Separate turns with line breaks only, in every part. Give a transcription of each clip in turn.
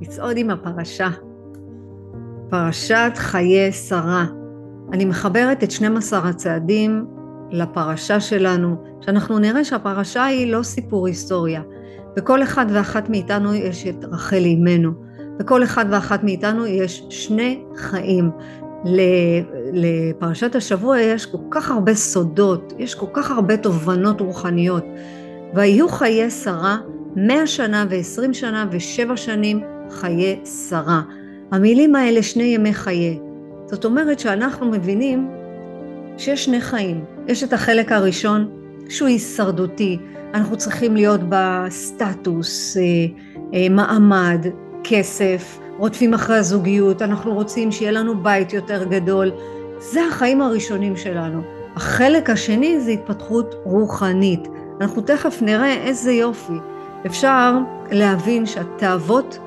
לצעוד עם הפרשה. פרשת חיי שרה. אני מחברת את 12 הצעדים לפרשה שלנו, שאנחנו נראה שהפרשה היא לא סיפור היסטוריה. בכל אחד ואחת מאיתנו יש את רחל אימנו. בכל אחד ואחת מאיתנו יש שני חיים. לפרשת השבוע יש כל כך הרבה סודות, יש כל כך הרבה תובנות רוחניות. ויהיו חיי שרה מאה שנה ועשרים שנה ושבע שנים חיי שרה. המילים האלה שני ימי חיי. זאת אומרת שאנחנו מבינים שיש שני חיים. יש את החלק הראשון שהוא הישרדותי, אנחנו צריכים להיות בסטטוס, אה, אה, מעמד, כסף, רודפים אחרי הזוגיות, אנחנו רוצים שיהיה לנו בית יותר גדול. זה החיים הראשונים שלנו. החלק השני זה התפתחות רוחנית. אנחנו תכף נראה איזה יופי. אפשר להבין שהתאוות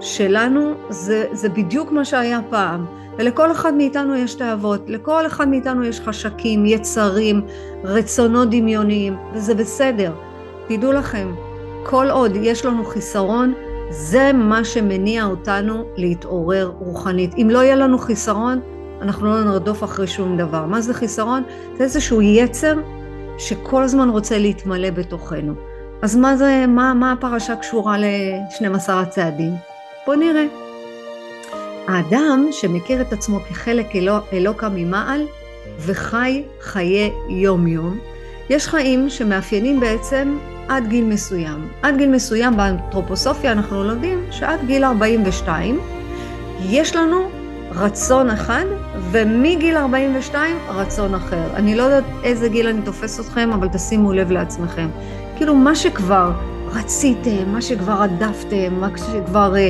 שלנו זה, זה בדיוק מה שהיה פעם. ולכל אחד מאיתנו יש תאוות, לכל אחד מאיתנו יש חשקים, יצרים, רצונות דמיוניים, וזה בסדר. תדעו לכם, כל עוד יש לנו חיסרון, זה מה שמניע אותנו להתעורר רוחנית. אם לא יהיה לנו חיסרון, אנחנו לא נרדוף אחרי שום דבר. מה זה חיסרון? זה איזשהו יצר שכל הזמן רוצה להתמלא בתוכנו. אז מה זה, מה, מה הפרשה קשורה ל-12 הצעדים? בואו נראה. האדם שמכיר את עצמו כחלק אלו, אלוקה ממעל וחי חיי יום-יום, יש חיים שמאפיינים בעצם עד גיל מסוים. עד גיל מסוים באנתרופוסופיה אנחנו לומדים שעד גיל 42 יש לנו רצון אחד, ומגיל 42 רצון אחר. אני לא יודעת איזה גיל אני תופס אתכם, אבל תשימו לב לעצמכם. כאילו מה שכבר רציתם, מה שכבר עדפתם, מה שכבר אה,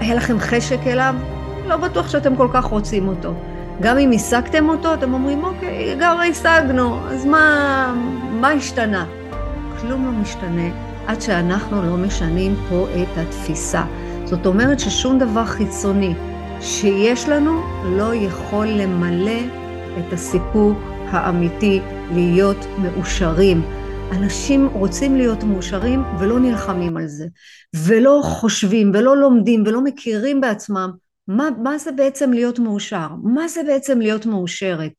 היה לכם חשק אליו, לא בטוח שאתם כל כך רוצים אותו. גם אם השגתם אותו, אתם אומרים, אוקיי, גם השגנו, אז מה, מה השתנה? כלום לא משתנה עד שאנחנו לא משנים פה את התפיסה. זאת אומרת ששום דבר חיצוני שיש לנו לא יכול למלא את הסיפוק האמיתי להיות מאושרים. אנשים רוצים להיות מאושרים ולא נלחמים על זה, ולא חושבים ולא לומדים ולא מכירים בעצמם מה, מה זה בעצם להיות מאושר, מה זה בעצם להיות מאושרת.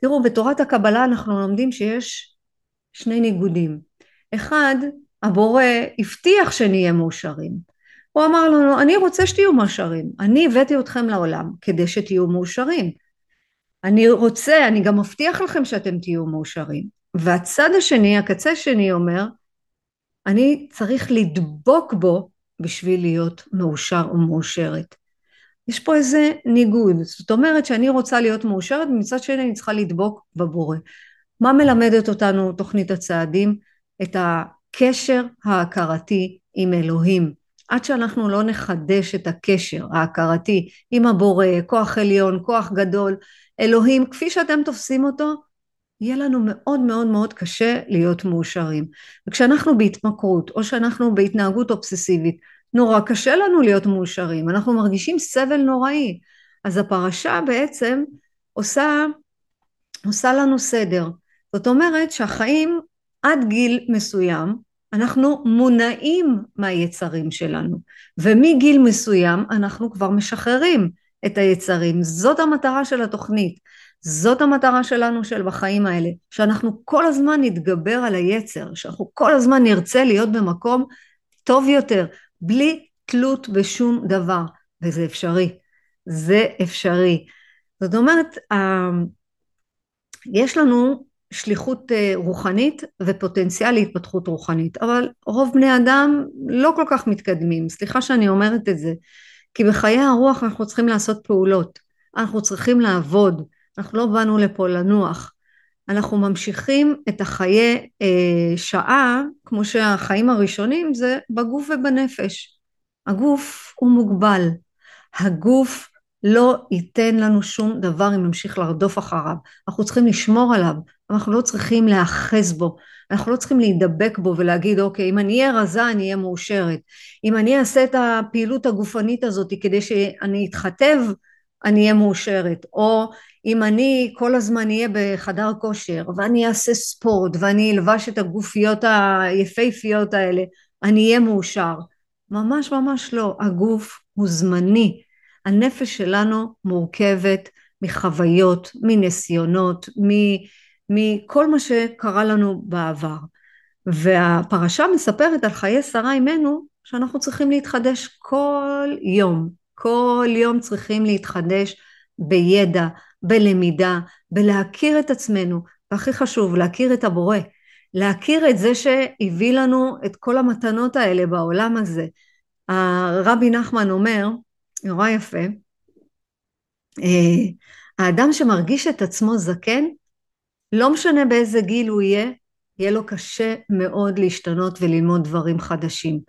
תראו, בתורת הקבלה אנחנו לומדים שיש שני ניגודים. אחד, הבורא הבטיח שנהיה מאושרים. הוא אמר לנו, אני רוצה שתהיו מאושרים, אני הבאתי אתכם לעולם כדי שתהיו מאושרים. אני רוצה, אני גם מבטיח לכם שאתם תהיו מאושרים. והצד השני, הקצה השני אומר, אני צריך לדבוק בו בשביל להיות מאושר או מאושרת. יש פה איזה ניגוד, זאת אומרת שאני רוצה להיות מאושרת ומצד שני אני צריכה לדבוק בבורא. מה מלמדת אותנו תוכנית הצעדים? את הקשר ההכרתי עם אלוהים. עד שאנחנו לא נחדש את הקשר ההכרתי עם הבורא, כוח עליון, כוח גדול, אלוהים, כפי שאתם תופסים אותו, יהיה לנו מאוד מאוד מאוד קשה להיות מאושרים. וכשאנחנו בהתמכרות, או שאנחנו בהתנהגות אובססיבית, נורא קשה לנו להיות מאושרים, אנחנו מרגישים סבל נוראי. אז הפרשה בעצם עושה, עושה לנו סדר. זאת אומרת שהחיים עד גיל מסוים אנחנו מונעים מהיצרים שלנו ומגיל מסוים אנחנו כבר משחררים את היצרים זאת המטרה של התוכנית זאת המטרה שלנו של בחיים האלה שאנחנו כל הזמן נתגבר על היצר שאנחנו כל הזמן נרצה להיות במקום טוב יותר בלי תלות בשום דבר וזה אפשרי. זה אפשרי. זאת אומרת יש לנו שליחות אה, רוחנית ופוטנציאל להתפתחות רוחנית, אבל רוב בני אדם לא כל כך מתקדמים, סליחה שאני אומרת את זה, כי בחיי הרוח אנחנו צריכים לעשות פעולות, אנחנו צריכים לעבוד, אנחנו לא באנו לפה לנוח, אנחנו ממשיכים את החיי אה, שעה, כמו שהחיים הראשונים זה בגוף ובנפש. הגוף הוא מוגבל, הגוף לא ייתן לנו שום דבר אם נמשיך לרדוף אחריו. אנחנו צריכים לשמור עליו, אנחנו לא צריכים להאחז בו, אנחנו לא צריכים להידבק בו ולהגיד אוקיי אם אני אהיה רזה אני אהיה מאושרת, אם אני אעשה את הפעילות הגופנית הזאת כדי שאני אתחתב אני אהיה מאושרת, או אם אני כל הזמן אהיה בחדר כושר ואני אעשה ספורט ואני אלבש את הגופיות היפהפיות האלה אני אהיה מאושר ממש ממש לא. הגוף הוא זמני. הנפש שלנו מורכבת מחוויות, מניסיונות, מכל מה שקרה לנו בעבר. והפרשה מספרת על חיי שרה אימנו שאנחנו צריכים להתחדש כל יום, כל יום צריכים להתחדש בידע, בלמידה, בלהכיר את עצמנו, והכי חשוב, להכיר את הבורא, להכיר את זה שהביא לנו את כל המתנות האלה בעולם הזה. הרבי נחמן אומר, נורא יפה, אה, האדם שמרגיש את עצמו זקן, לא משנה באיזה גיל הוא יהיה, יהיה לו קשה מאוד להשתנות וללמוד דברים חדשים.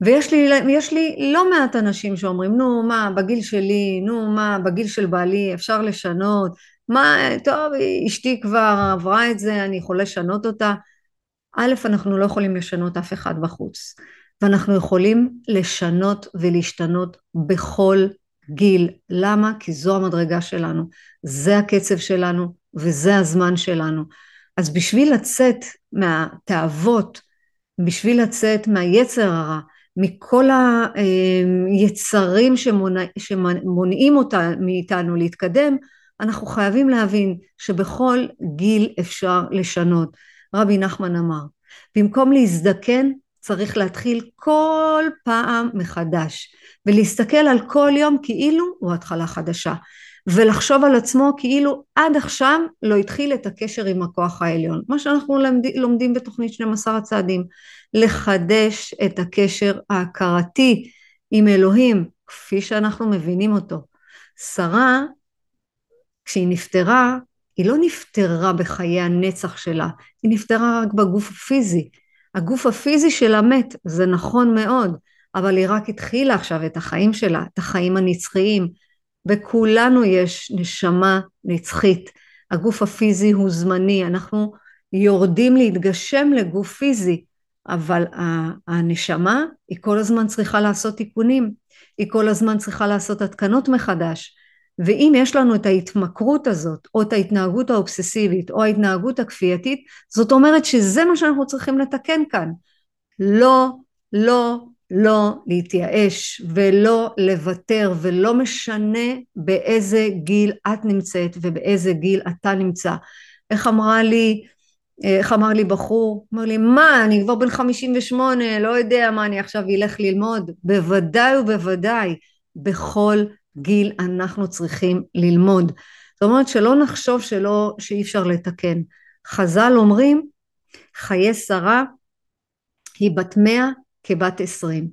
ויש לי, לי לא מעט אנשים שאומרים, נו מה, בגיל שלי, נו מה, בגיל של בעלי אפשר לשנות, מה, טוב, אשתי כבר עברה את זה, אני יכול לשנות אותה. א', אנחנו לא יכולים לשנות אף אחד בחוץ, ואנחנו יכולים לשנות ולהשתנות בכל גיל. למה? כי זו המדרגה שלנו, זה הקצב שלנו וזה הזמן שלנו. אז בשביל לצאת מהתאוות, בשביל לצאת מהיצר הרע, מכל היצרים שמונע, שמונעים אותה מאיתנו להתקדם, אנחנו חייבים להבין שבכל גיל אפשר לשנות. רבי נחמן אמר, במקום להזדקן צריך להתחיל כל פעם מחדש ולהסתכל על כל יום כאילו הוא התחלה חדשה ולחשוב על עצמו כאילו עד עכשיו לא התחיל את הקשר עם הכוח העליון מה שאנחנו לומדים בתוכנית 12 הצעדים לחדש את הקשר ההכרתי עם אלוהים כפי שאנחנו מבינים אותו שרה כשהיא נפטרה היא לא נפטרה בחיי הנצח שלה היא נפטרה רק בגוף הפיזי הגוף הפיזי שלה מת, זה נכון מאוד, אבל היא רק התחילה עכשיו את החיים שלה, את החיים הנצחיים. בכולנו יש נשמה נצחית. הגוף הפיזי הוא זמני, אנחנו יורדים להתגשם לגוף פיזי, אבל הנשמה היא כל הזמן צריכה לעשות תיקונים, היא כל הזמן צריכה לעשות התקנות מחדש. ואם יש לנו את ההתמכרות הזאת, או את ההתנהגות האובססיבית, או ההתנהגות הכפייתית, זאת אומרת שזה מה שאנחנו צריכים לתקן כאן. לא, לא, לא להתייאש, ולא לוותר, ולא משנה באיזה גיל את נמצאת ובאיזה גיל אתה נמצא. איך אמרה לי, איך אמר לי בחור? אמר לי, מה, אני כבר בן 58, לא יודע מה אני עכשיו אלך ללמוד. בוודאי ובוודאי, בכל גיל אנחנו צריכים ללמוד. זאת אומרת שלא נחשוב שלא, שאי אפשר לתקן. חז"ל אומרים חיי שרה היא בת מאה כבת עשרים,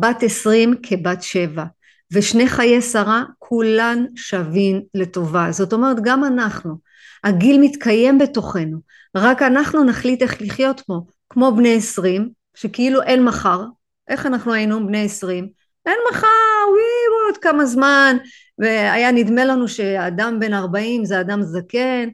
בת עשרים כבת שבע, ושני חיי שרה כולן שווים לטובה. זאת אומרת גם אנחנו, הגיל מתקיים בתוכנו, רק אנחנו נחליט איך לחיות פה, כמו בני עשרים, שכאילו אין מחר, איך אנחנו היינו בני עשרים? אין מחר, וואי, עוד כמה זמן, והיה נדמה לנו שאדם בן 40 זה אדם זקן,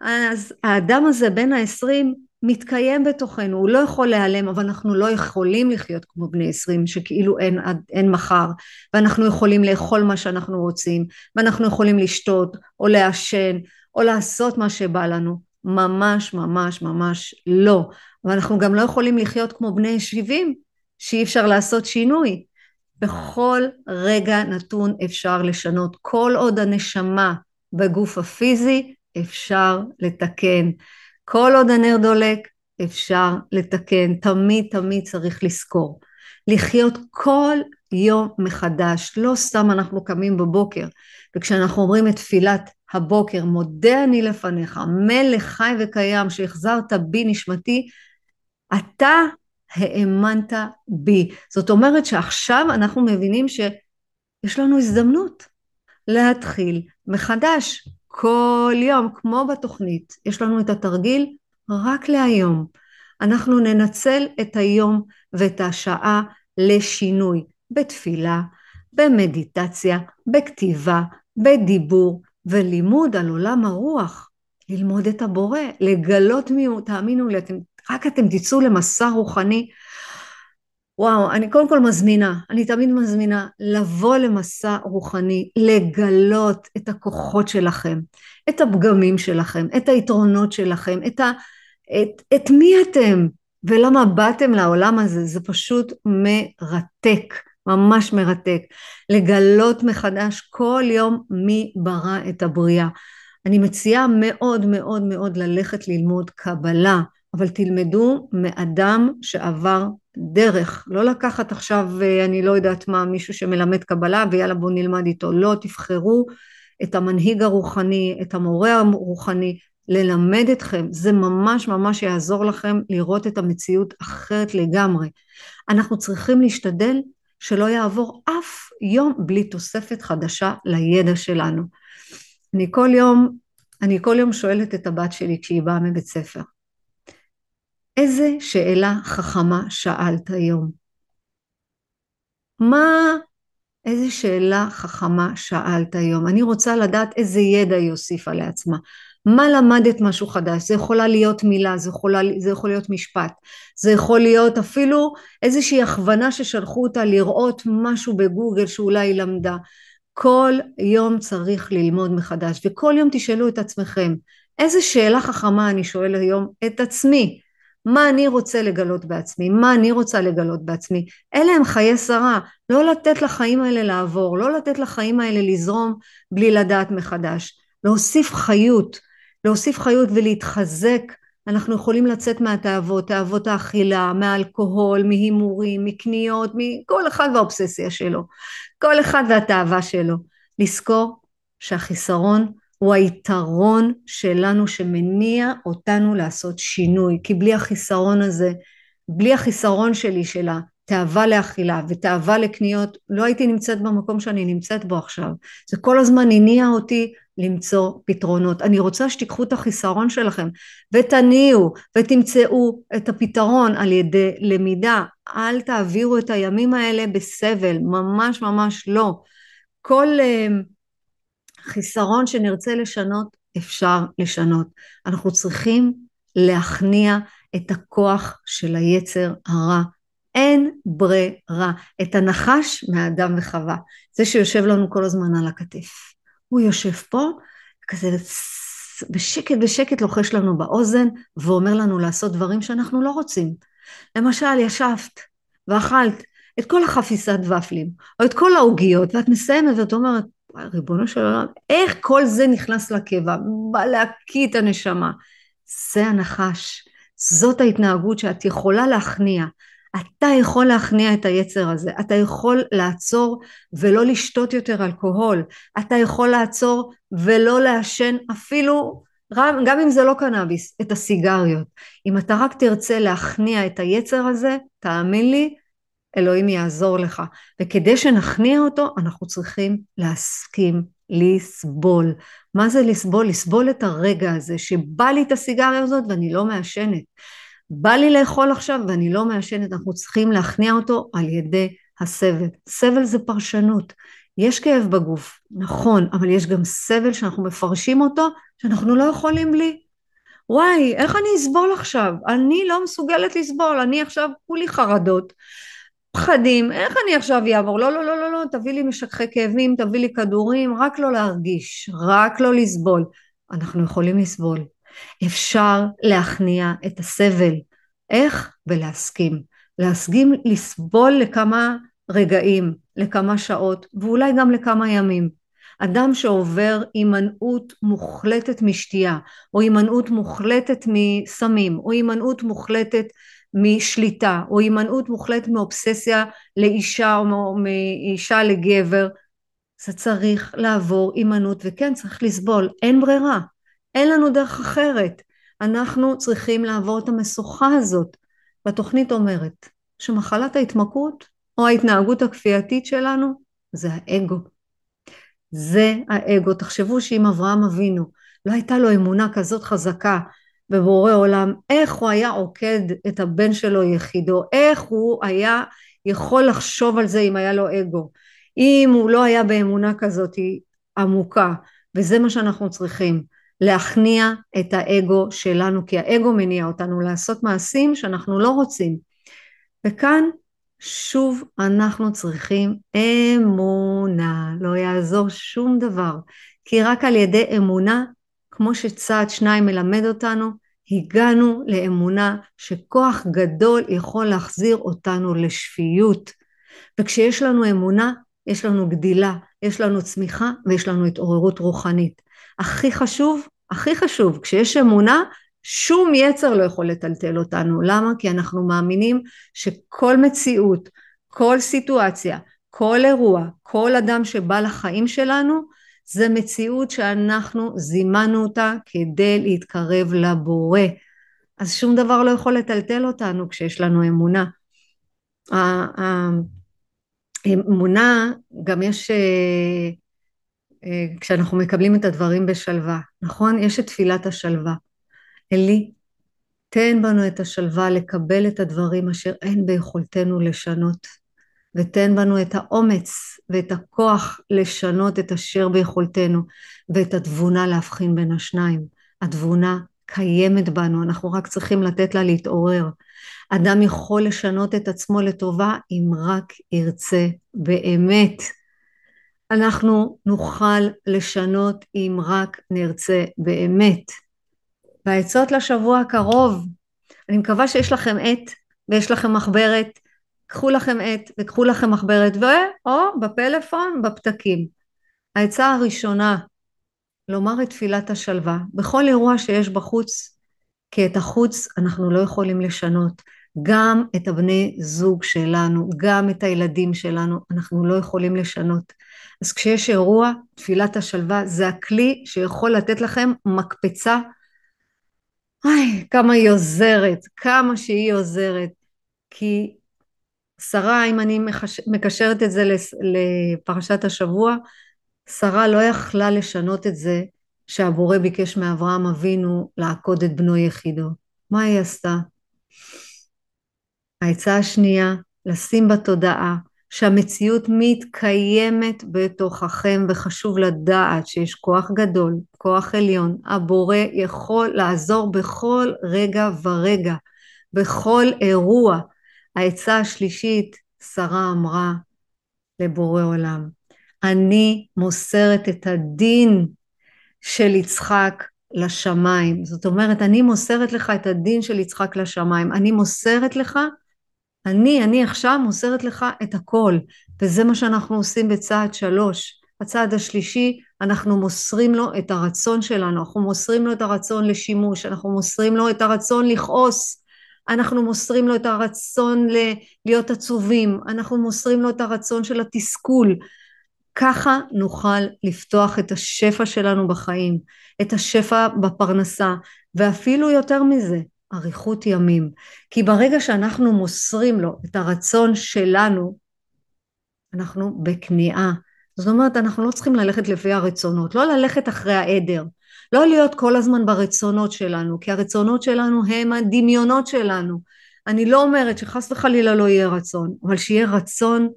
אז האדם הזה בן ה-20 מתקיים בתוכנו, הוא לא יכול להיעלם, אבל אנחנו לא יכולים לחיות כמו בני 20, שכאילו אין, אין מחר, ואנחנו יכולים לאכול מה שאנחנו רוצים, ואנחנו יכולים לשתות, או לעשן, או לעשות מה שבא לנו. ממש ממש ממש לא. ואנחנו גם לא יכולים לחיות כמו בני 70, שאי אפשר לעשות שינוי. בכל רגע נתון אפשר לשנות. כל עוד הנשמה בגוף הפיזי אפשר לתקן. כל עוד הנר דולק אפשר לתקן. תמיד תמיד צריך לזכור. לחיות כל יום מחדש. לא סתם אנחנו קמים בבוקר וכשאנחנו אומרים את תפילת הבוקר, מודה אני לפניך, מלך חי וקיים שהחזרת בי נשמתי, אתה האמנת בי. זאת אומרת שעכשיו אנחנו מבינים שיש לנו הזדמנות להתחיל מחדש כל יום, כמו בתוכנית. יש לנו את התרגיל רק להיום. אנחנו ננצל את היום ואת השעה לשינוי, בתפילה, במדיטציה, בכתיבה, בדיבור ולימוד על עולם הרוח. ללמוד את הבורא, לגלות מי הוא, תאמינו לי, אתם רק אתם תצאו למסע רוחני, וואו, אני קודם כל מזמינה, אני תמיד מזמינה לבוא למסע רוחני, לגלות את הכוחות שלכם, את הפגמים שלכם, את היתרונות שלכם, את, ה, את, את מי אתם, ולמה באתם לעולם הזה, זה פשוט מרתק, ממש מרתק. לגלות מחדש כל יום מי ברא את הבריאה. אני מציעה מאוד מאוד מאוד ללכת ללמוד קבלה, אבל תלמדו מאדם שעבר דרך, לא לקחת עכשיו, אה, אני לא יודעת מה, מישהו שמלמד קבלה ויאללה בואו נלמד איתו, לא, תבחרו את המנהיג הרוחני, את המורה הרוחני, ללמד אתכם, זה ממש ממש יעזור לכם לראות את המציאות אחרת לגמרי. אנחנו צריכים להשתדל שלא יעבור אף יום בלי תוספת חדשה לידע שלנו. אני כל יום, אני כל יום שואלת את הבת שלי כשהיא באה מבית ספר, איזה שאלה חכמה שאלת היום? מה, איזה שאלה חכמה שאלת היום? אני רוצה לדעת איזה ידע היא הוסיפה לעצמה. מה למדת משהו חדש? זה יכולה להיות מילה, זה, יכולה, זה יכול להיות משפט, זה יכול להיות אפילו איזושהי הכוונה ששלחו אותה לראות משהו בגוגל שאולי היא למדה. כל יום צריך ללמוד מחדש, וכל יום תשאלו את עצמכם, איזה שאלה חכמה אני שואל היום את עצמי, מה אני רוצה לגלות בעצמי, מה אני רוצה לגלות בעצמי, אלה הם חיי שרה, לא לתת לחיים האלה לעבור, לא לתת לחיים האלה לזרום בלי לדעת מחדש, להוסיף חיות, להוסיף חיות ולהתחזק, אנחנו יכולים לצאת מהתאוות, תאוות האכילה, מהאלכוהול, מהימורים, מקניות, מכל אחד והאובססיה שלו, כל אחד והתאווה שלו. לזכור שהחיסרון הוא היתרון שלנו שמניע אותנו לעשות שינוי, כי בלי החיסרון הזה, בלי החיסרון שלי של התאווה לאכילה ותאווה לקניות, לא הייתי נמצאת במקום שאני נמצאת בו עכשיו. זה כל הזמן הניע אותי למצוא פתרונות. אני רוצה שתיקחו את החיסרון שלכם ותניעו ותמצאו את הפתרון על ידי למידה. אל תעבירו את הימים האלה בסבל, ממש ממש לא. כל uh, חיסרון שנרצה לשנות, אפשר לשנות. אנחנו צריכים להכניע את הכוח של היצר הרע. אין ברירה. את הנחש מאדם וחווה. זה שיושב לנו כל הזמן על הכתף. הוא יושב פה, כזה בשקט בשקט לוחש לנו באוזן ואומר לנו לעשות דברים שאנחנו לא רוצים. למשל, ישבת ואכלת את כל החפיסת ופלים, או את כל העוגיות, ואת מסיימת ואת אומרת, ריבונו של עולם, איך כל זה נכנס לקבע? בא להקיא את הנשמה. זה הנחש, זאת ההתנהגות שאת יכולה להכניע. אתה יכול להכניע את היצר הזה, אתה יכול לעצור ולא לשתות יותר אלכוהול, אתה יכול לעצור ולא לעשן אפילו, גם אם זה לא קנאביס, את הסיגריות. אם אתה רק תרצה להכניע את היצר הזה, תאמין לי, אלוהים יעזור לך. וכדי שנכניע אותו, אנחנו צריכים להסכים לסבול. מה זה לסבול? לסבול את הרגע הזה שבא לי את הסיגריה הזאת ואני לא מעשנת. בא לי לאכול עכשיו ואני לא מעשנת, אנחנו צריכים להכניע אותו על ידי הסבל. סבל זה פרשנות. יש כאב בגוף, נכון, אבל יש גם סבל שאנחנו מפרשים אותו, שאנחנו לא יכולים בלי. וואי, איך אני אסבול עכשיו? אני לא מסוגלת לסבול, אני עכשיו כולי חרדות, פחדים, איך אני עכשיו אעבור? לא, לא, לא, לא, לא, תביא לי משככי כאבים, תביא לי כדורים, רק לא להרגיש, רק לא לסבול. אנחנו יכולים לסבול. אפשר להכניע את הסבל. איך? ולהסכים. להסכים לסבול לכמה רגעים, לכמה שעות, ואולי גם לכמה ימים. אדם שעובר הימנעות מוחלטת משתייה, או הימנעות מוחלטת מסמים, או הימנעות מוחלטת משליטה, או הימנעות מוחלטת מאובססיה לאישה או מאישה לגבר, זה צריך לעבור הימנעות, וכן צריך לסבול, אין ברירה. אין לנו דרך אחרת. אנחנו צריכים לעבור את המשוכה הזאת. והתוכנית אומרת שמחלת ההתמכרות או ההתנהגות הכפייתית שלנו זה האגו. זה האגו. תחשבו שאם אברהם אבינו לא הייתה לו אמונה כזאת חזקה בבורא עולם, איך הוא היה עוקד את הבן שלו יחידו, איך הוא היה יכול לחשוב על זה אם היה לו אגו. אם הוא לא היה באמונה כזאת עמוקה, וזה מה שאנחנו צריכים. להכניע את האגו שלנו, כי האגו מניע אותנו לעשות מעשים שאנחנו לא רוצים. וכאן שוב אנחנו צריכים אמונה, לא יעזור שום דבר, כי רק על ידי אמונה, כמו שצעד שניים מלמד אותנו, הגענו לאמונה שכוח גדול יכול להחזיר אותנו לשפיות. וכשיש לנו אמונה, יש לנו גדילה, יש לנו צמיחה ויש לנו התעוררות רוחנית. הכי חשוב, הכי חשוב, כשיש אמונה, שום יצר לא יכול לטלטל אותנו. למה? כי אנחנו מאמינים שכל מציאות, כל סיטואציה, כל אירוע, כל אדם שבא לחיים שלנו, זה מציאות שאנחנו זימנו אותה כדי להתקרב לבורא. אז שום דבר לא יכול לטלטל אותנו כשיש לנו אמונה. האמונה, גם יש, אה, כשאנחנו מקבלים את הדברים בשלווה, נכון? יש את תפילת השלווה. אלי, תן בנו את השלווה לקבל את הדברים אשר אין ביכולתנו לשנות, ותן בנו את האומץ ואת הכוח לשנות את אשר ביכולתנו, ואת התבונה להבחין בין השניים. התבונה קיימת בנו, אנחנו רק צריכים לתת לה להתעורר. אדם יכול לשנות את עצמו לטובה אם רק ירצה באמת. אנחנו נוכל לשנות אם רק נרצה באמת. והעצות לשבוע הקרוב, אני מקווה שיש לכם עט ויש לכם מחברת, קחו לכם עט וקחו לכם מחברת ו... או בפלאפון בפתקים. העצה הראשונה, לומר את תפילת השלווה בכל אירוע שיש בחוץ, כי את החוץ אנחנו לא יכולים לשנות. גם את הבני זוג שלנו, גם את הילדים שלנו, אנחנו לא יכולים לשנות. אז כשיש אירוע, תפילת השלווה זה הכלי שיכול לתת לכם מקפצה איי, כמה היא עוזרת, כמה שהיא עוזרת. כי שרה, אם אני. מקשרת את זה לפרשת השבוע, שרה לא יכלה לשנות את זה שהבורא ביקש מאברהם אבינו לעקוד את בנו יחידו. מה היא עשתה? העצה השנייה, לשים בתודעה שהמציאות מתקיימת בתוככם וחשוב לדעת שיש כוח גדול, כוח עליון, הבורא יכול לעזור בכל רגע ורגע, בכל אירוע. העצה השלישית, שרה אמרה לבורא עולם, אני מוסרת את הדין של יצחק לשמיים. זאת אומרת, אני מוסרת לך את הדין של יצחק לשמיים. אני מוסרת לך אני, אני עכשיו מוסרת לך את הכל, וזה מה שאנחנו עושים בצעד שלוש. בצעד השלישי, אנחנו מוסרים לו את הרצון שלנו, אנחנו מוסרים לו את הרצון לשימוש, אנחנו מוסרים לו את הרצון לכעוס, אנחנו מוסרים לו את הרצון ל- להיות עצובים, אנחנו מוסרים לו את הרצון של התסכול. ככה נוכל לפתוח את השפע שלנו בחיים, את השפע בפרנסה, ואפילו יותר מזה, אריכות ימים. כי ברגע שאנחנו מוסרים לו את הרצון שלנו, אנחנו בכניעה. זאת אומרת, אנחנו לא צריכים ללכת לפי הרצונות, לא ללכת אחרי העדר, לא להיות כל הזמן ברצונות שלנו, כי הרצונות שלנו הם הדמיונות שלנו. אני לא אומרת שחס וחלילה לא יהיה רצון, אבל שיהיה רצון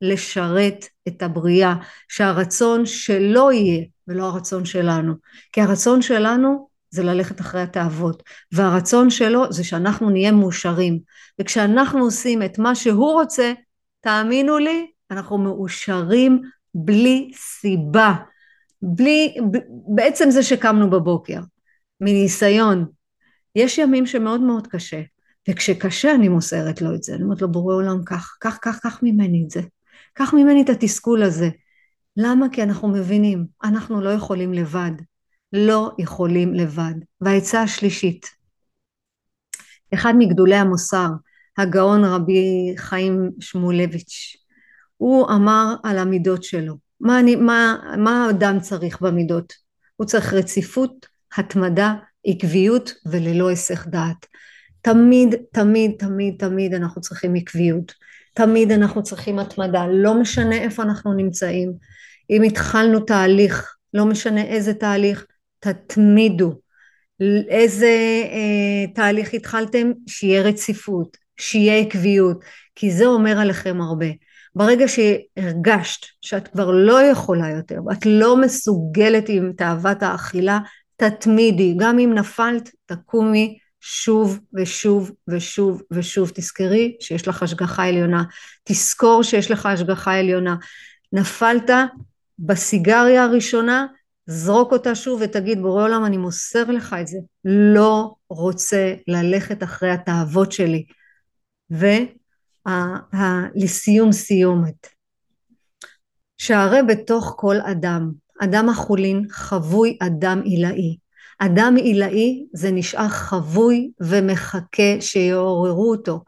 לשרת את הבריאה, שהרצון שלא יהיה ולא הרצון שלנו. כי הרצון שלנו זה ללכת אחרי התאוות, והרצון שלו זה שאנחנו נהיה מאושרים, וכשאנחנו עושים את מה שהוא רוצה, תאמינו לי, אנחנו מאושרים בלי סיבה, בלי, בעצם זה שקמנו בבוקר, מניסיון. יש ימים שמאוד מאוד קשה, וכשקשה אני מוסרת לו את זה, אני אומרת לו בורא עולם קח, קח, קח, קח ממני את זה, קח ממני את התסכול הזה. למה? כי אנחנו מבינים, אנחנו לא יכולים לבד. לא יכולים לבד. והעצה השלישית, אחד מגדולי המוסר, הגאון רבי חיים שמואלביץ', הוא אמר על המידות שלו. מה, אני, מה, מה האדם צריך במידות? הוא צריך רציפות, התמדה, עקביות וללא היסח דעת. תמיד, תמיד, תמיד, תמיד אנחנו צריכים עקביות. תמיד אנחנו צריכים התמדה, לא משנה איפה אנחנו נמצאים. אם התחלנו תהליך, לא משנה איזה תהליך, תתמידו. איזה אה, תהליך התחלתם? שיהיה רציפות, שיהיה עקביות, כי זה אומר עליכם הרבה. ברגע שהרגשת שאת כבר לא יכולה יותר, ואת לא מסוגלת עם תאוות האכילה, תתמידי. גם אם נפלת, תקומי שוב ושוב ושוב ושוב. תזכרי שיש לך השגחה עליונה. תזכור שיש לך השגחה עליונה. נפלת בסיגריה הראשונה, זרוק אותה שוב ותגיד בורא עולם אני מוסר לך את זה. לא רוצה ללכת אחרי התאוות שלי. ולסיום סיומת. שהרי בתוך כל אדם. אדם החולין חבוי אדם עילאי. אדם עילאי זה נשאר חבוי ומחכה שיעוררו אותו.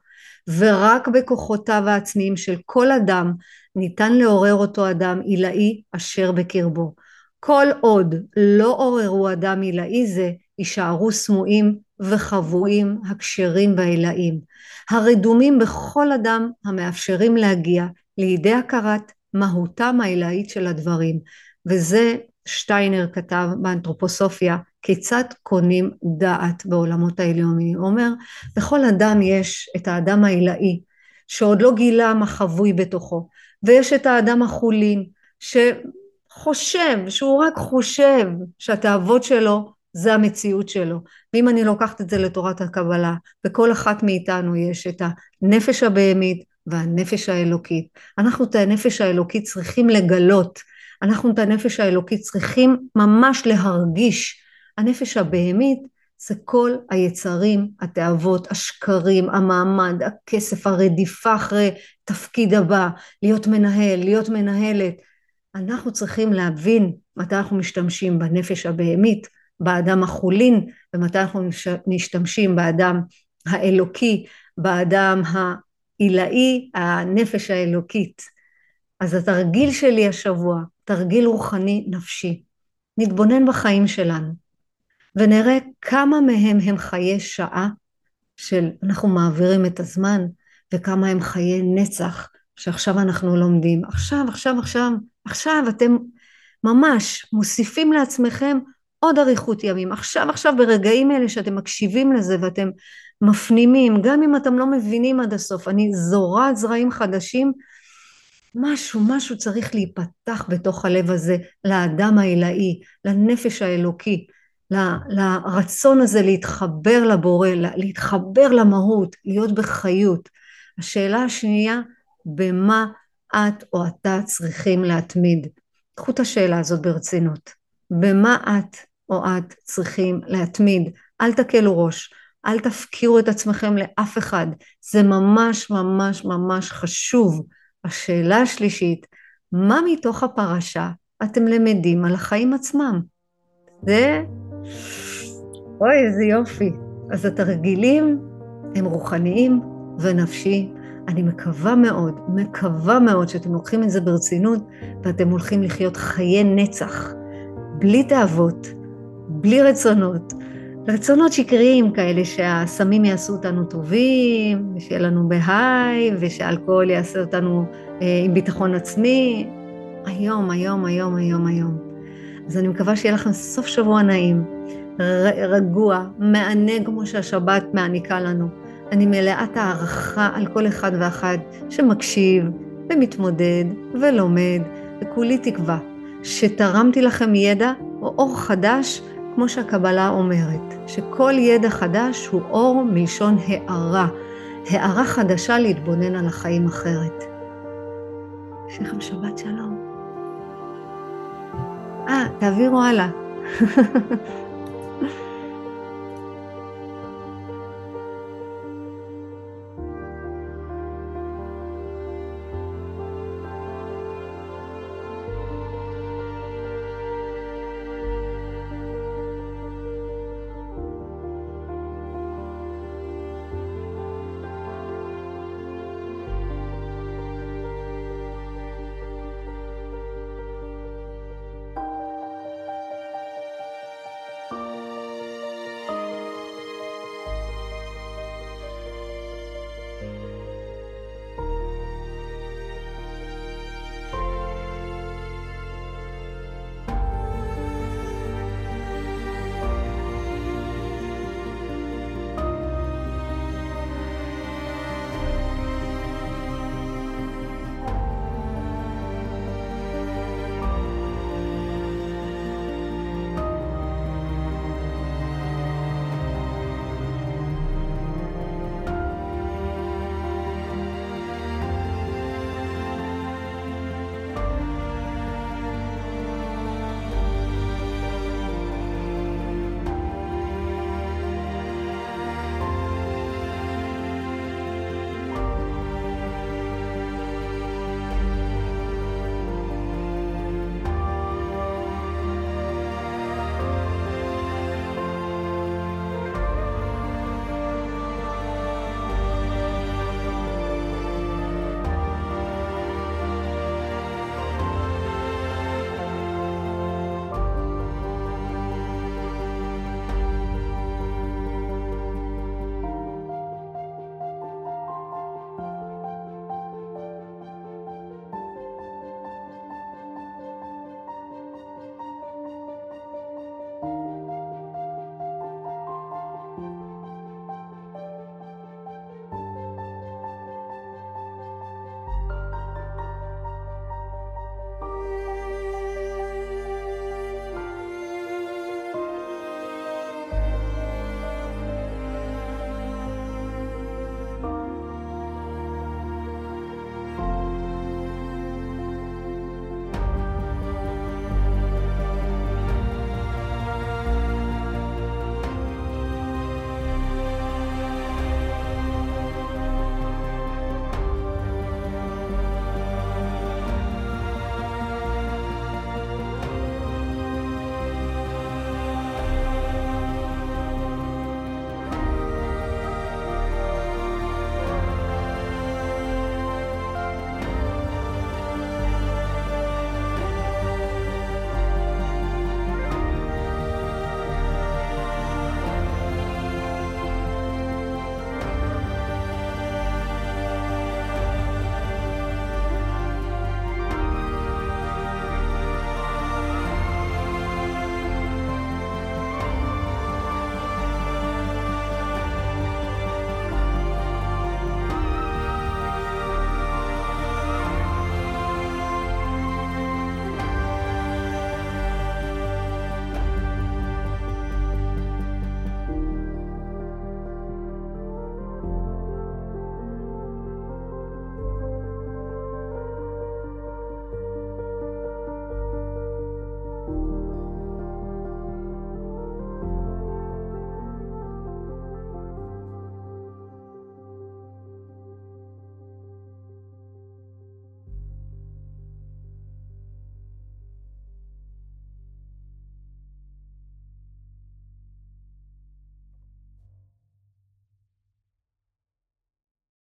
ורק בכוחותיו העצמיים של כל אדם ניתן לעורר אותו אדם עילאי אשר בקרבו כל עוד לא עוררו אדם עילאי זה, יישארו סמויים וחבויים הכשרים והעילאים, הרדומים בכל אדם המאפשרים להגיע לידי הכרת מהותם העילאית של הדברים, וזה שטיינר כתב באנתרופוסופיה, כיצד קונים דעת בעולמות העליונים. הוא אומר, בכל אדם יש את האדם העילאי, שעוד לא גילה מה חבוי בתוכו, ויש את האדם החולין, ש... חושב, שהוא רק חושב שהתאוות שלו זה המציאות שלו. ואם אני לוקחת את זה לתורת הקבלה, בכל אחת מאיתנו יש את הנפש הבהמית והנפש האלוקית. אנחנו את הנפש האלוקית צריכים לגלות, אנחנו את הנפש האלוקית צריכים ממש להרגיש. הנפש הבהמית זה כל היצרים, התאוות, השקרים, המעמד, הכסף, הרדיפה אחרי תפקיד הבא, להיות מנהל, להיות מנהלת, אנחנו צריכים להבין מתי אנחנו משתמשים בנפש הבהמית, באדם החולין, ומתי אנחנו משתמשים באדם האלוקי, באדם העילאי, הנפש האלוקית. אז התרגיל שלי השבוע, תרגיל רוחני נפשי. נתבונן בחיים שלנו, ונראה כמה מהם הם חיי שעה של אנחנו מעבירים את הזמן, וכמה הם חיי נצח שעכשיו אנחנו לומדים. עכשיו, עכשיו, עכשיו, עכשיו אתם ממש מוסיפים לעצמכם עוד אריכות ימים. עכשיו עכשיו ברגעים אלה שאתם מקשיבים לזה ואתם מפנימים, גם אם אתם לא מבינים עד הסוף, אני זורעת זרעים חדשים, משהו, משהו צריך להיפתח בתוך הלב הזה, לאדם העילאי, לנפש האלוקי, ל, לרצון הזה להתחבר לבורא, להתחבר למהות, להיות בחיות. השאלה השנייה, במה את או אתה צריכים להתמיד? קחו את השאלה הזאת ברצינות. במה את או את צריכים להתמיד? אל תקלו ראש, אל תפקירו את עצמכם לאף אחד. זה ממש ממש ממש חשוב. השאלה השלישית, מה מתוך הפרשה אתם למדים על החיים עצמם? זה... אוי, איזה יופי. אז התרגילים הם רוחניים ונפשי אני מקווה מאוד, מקווה מאוד שאתם לוקחים את זה ברצינות ואתם הולכים לחיות חיי נצח, בלי תאוות, בלי רצונות, רצונות שקריים כאלה שהסמים יעשו אותנו טובים, ושיהיה לנו בהיי, ושאלכוהול יעשה אותנו אה, עם ביטחון עצמי. היום, היום, היום, היום, היום. אז אני מקווה שיהיה לכם סוף שבוע נעים, רגוע, מענה כמו שהשבת מעניקה לנו. אני מלאת הערכה על כל אחד ואחד שמקשיב ומתמודד ולומד, וכולי תקווה שתרמתי לכם ידע או אור חדש, כמו שהקבלה אומרת, שכל ידע חדש הוא אור מלשון הערה, הערה חדשה להתבונן על החיים אחרת. יש לכם שבת שלום. אה, תעבירו הלאה.